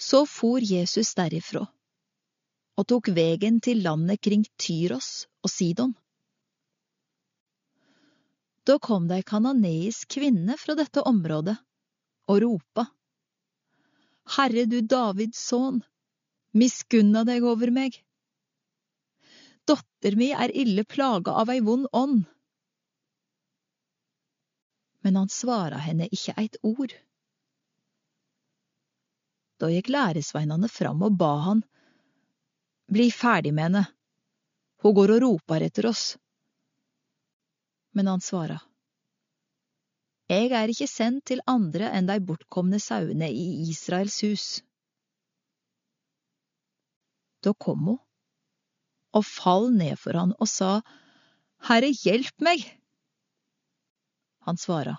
Så for Jesus derifra og tok vegen til landet kring Tyros og Sidon. Da kom det ei kanoneisk kvinne fra dette området og ropa. Herre du Davids sønn, miskunna deg over meg. Dotter mi er ille plaga av ei vond ånd. Men han svara henne ikke eit ord. Da gikk læresveinene fram og ba han, bli ferdig med henne, hun går og roper etter oss. Men han svara, Jeg er ikke sendt til andre enn de bortkomne sauene i Israels hus. Da kom hun og fall ned for han og sa, Herre, hjelp meg! Han svara,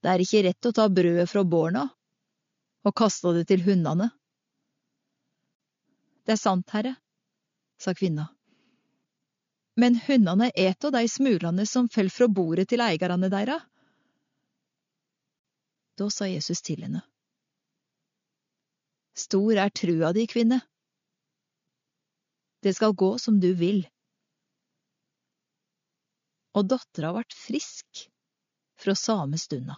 Det er ikke rett å ta brødet fra borna og kasta det til hundene. Det er sant, herre, sa kvinna. Men hundene et av de smulene som fell fra bordet til eierne deira. Da sa Jesus til henne. Stor er trua di, kvinne. Det skal gå som du vil. Og dattera vart frisk fra same stunda.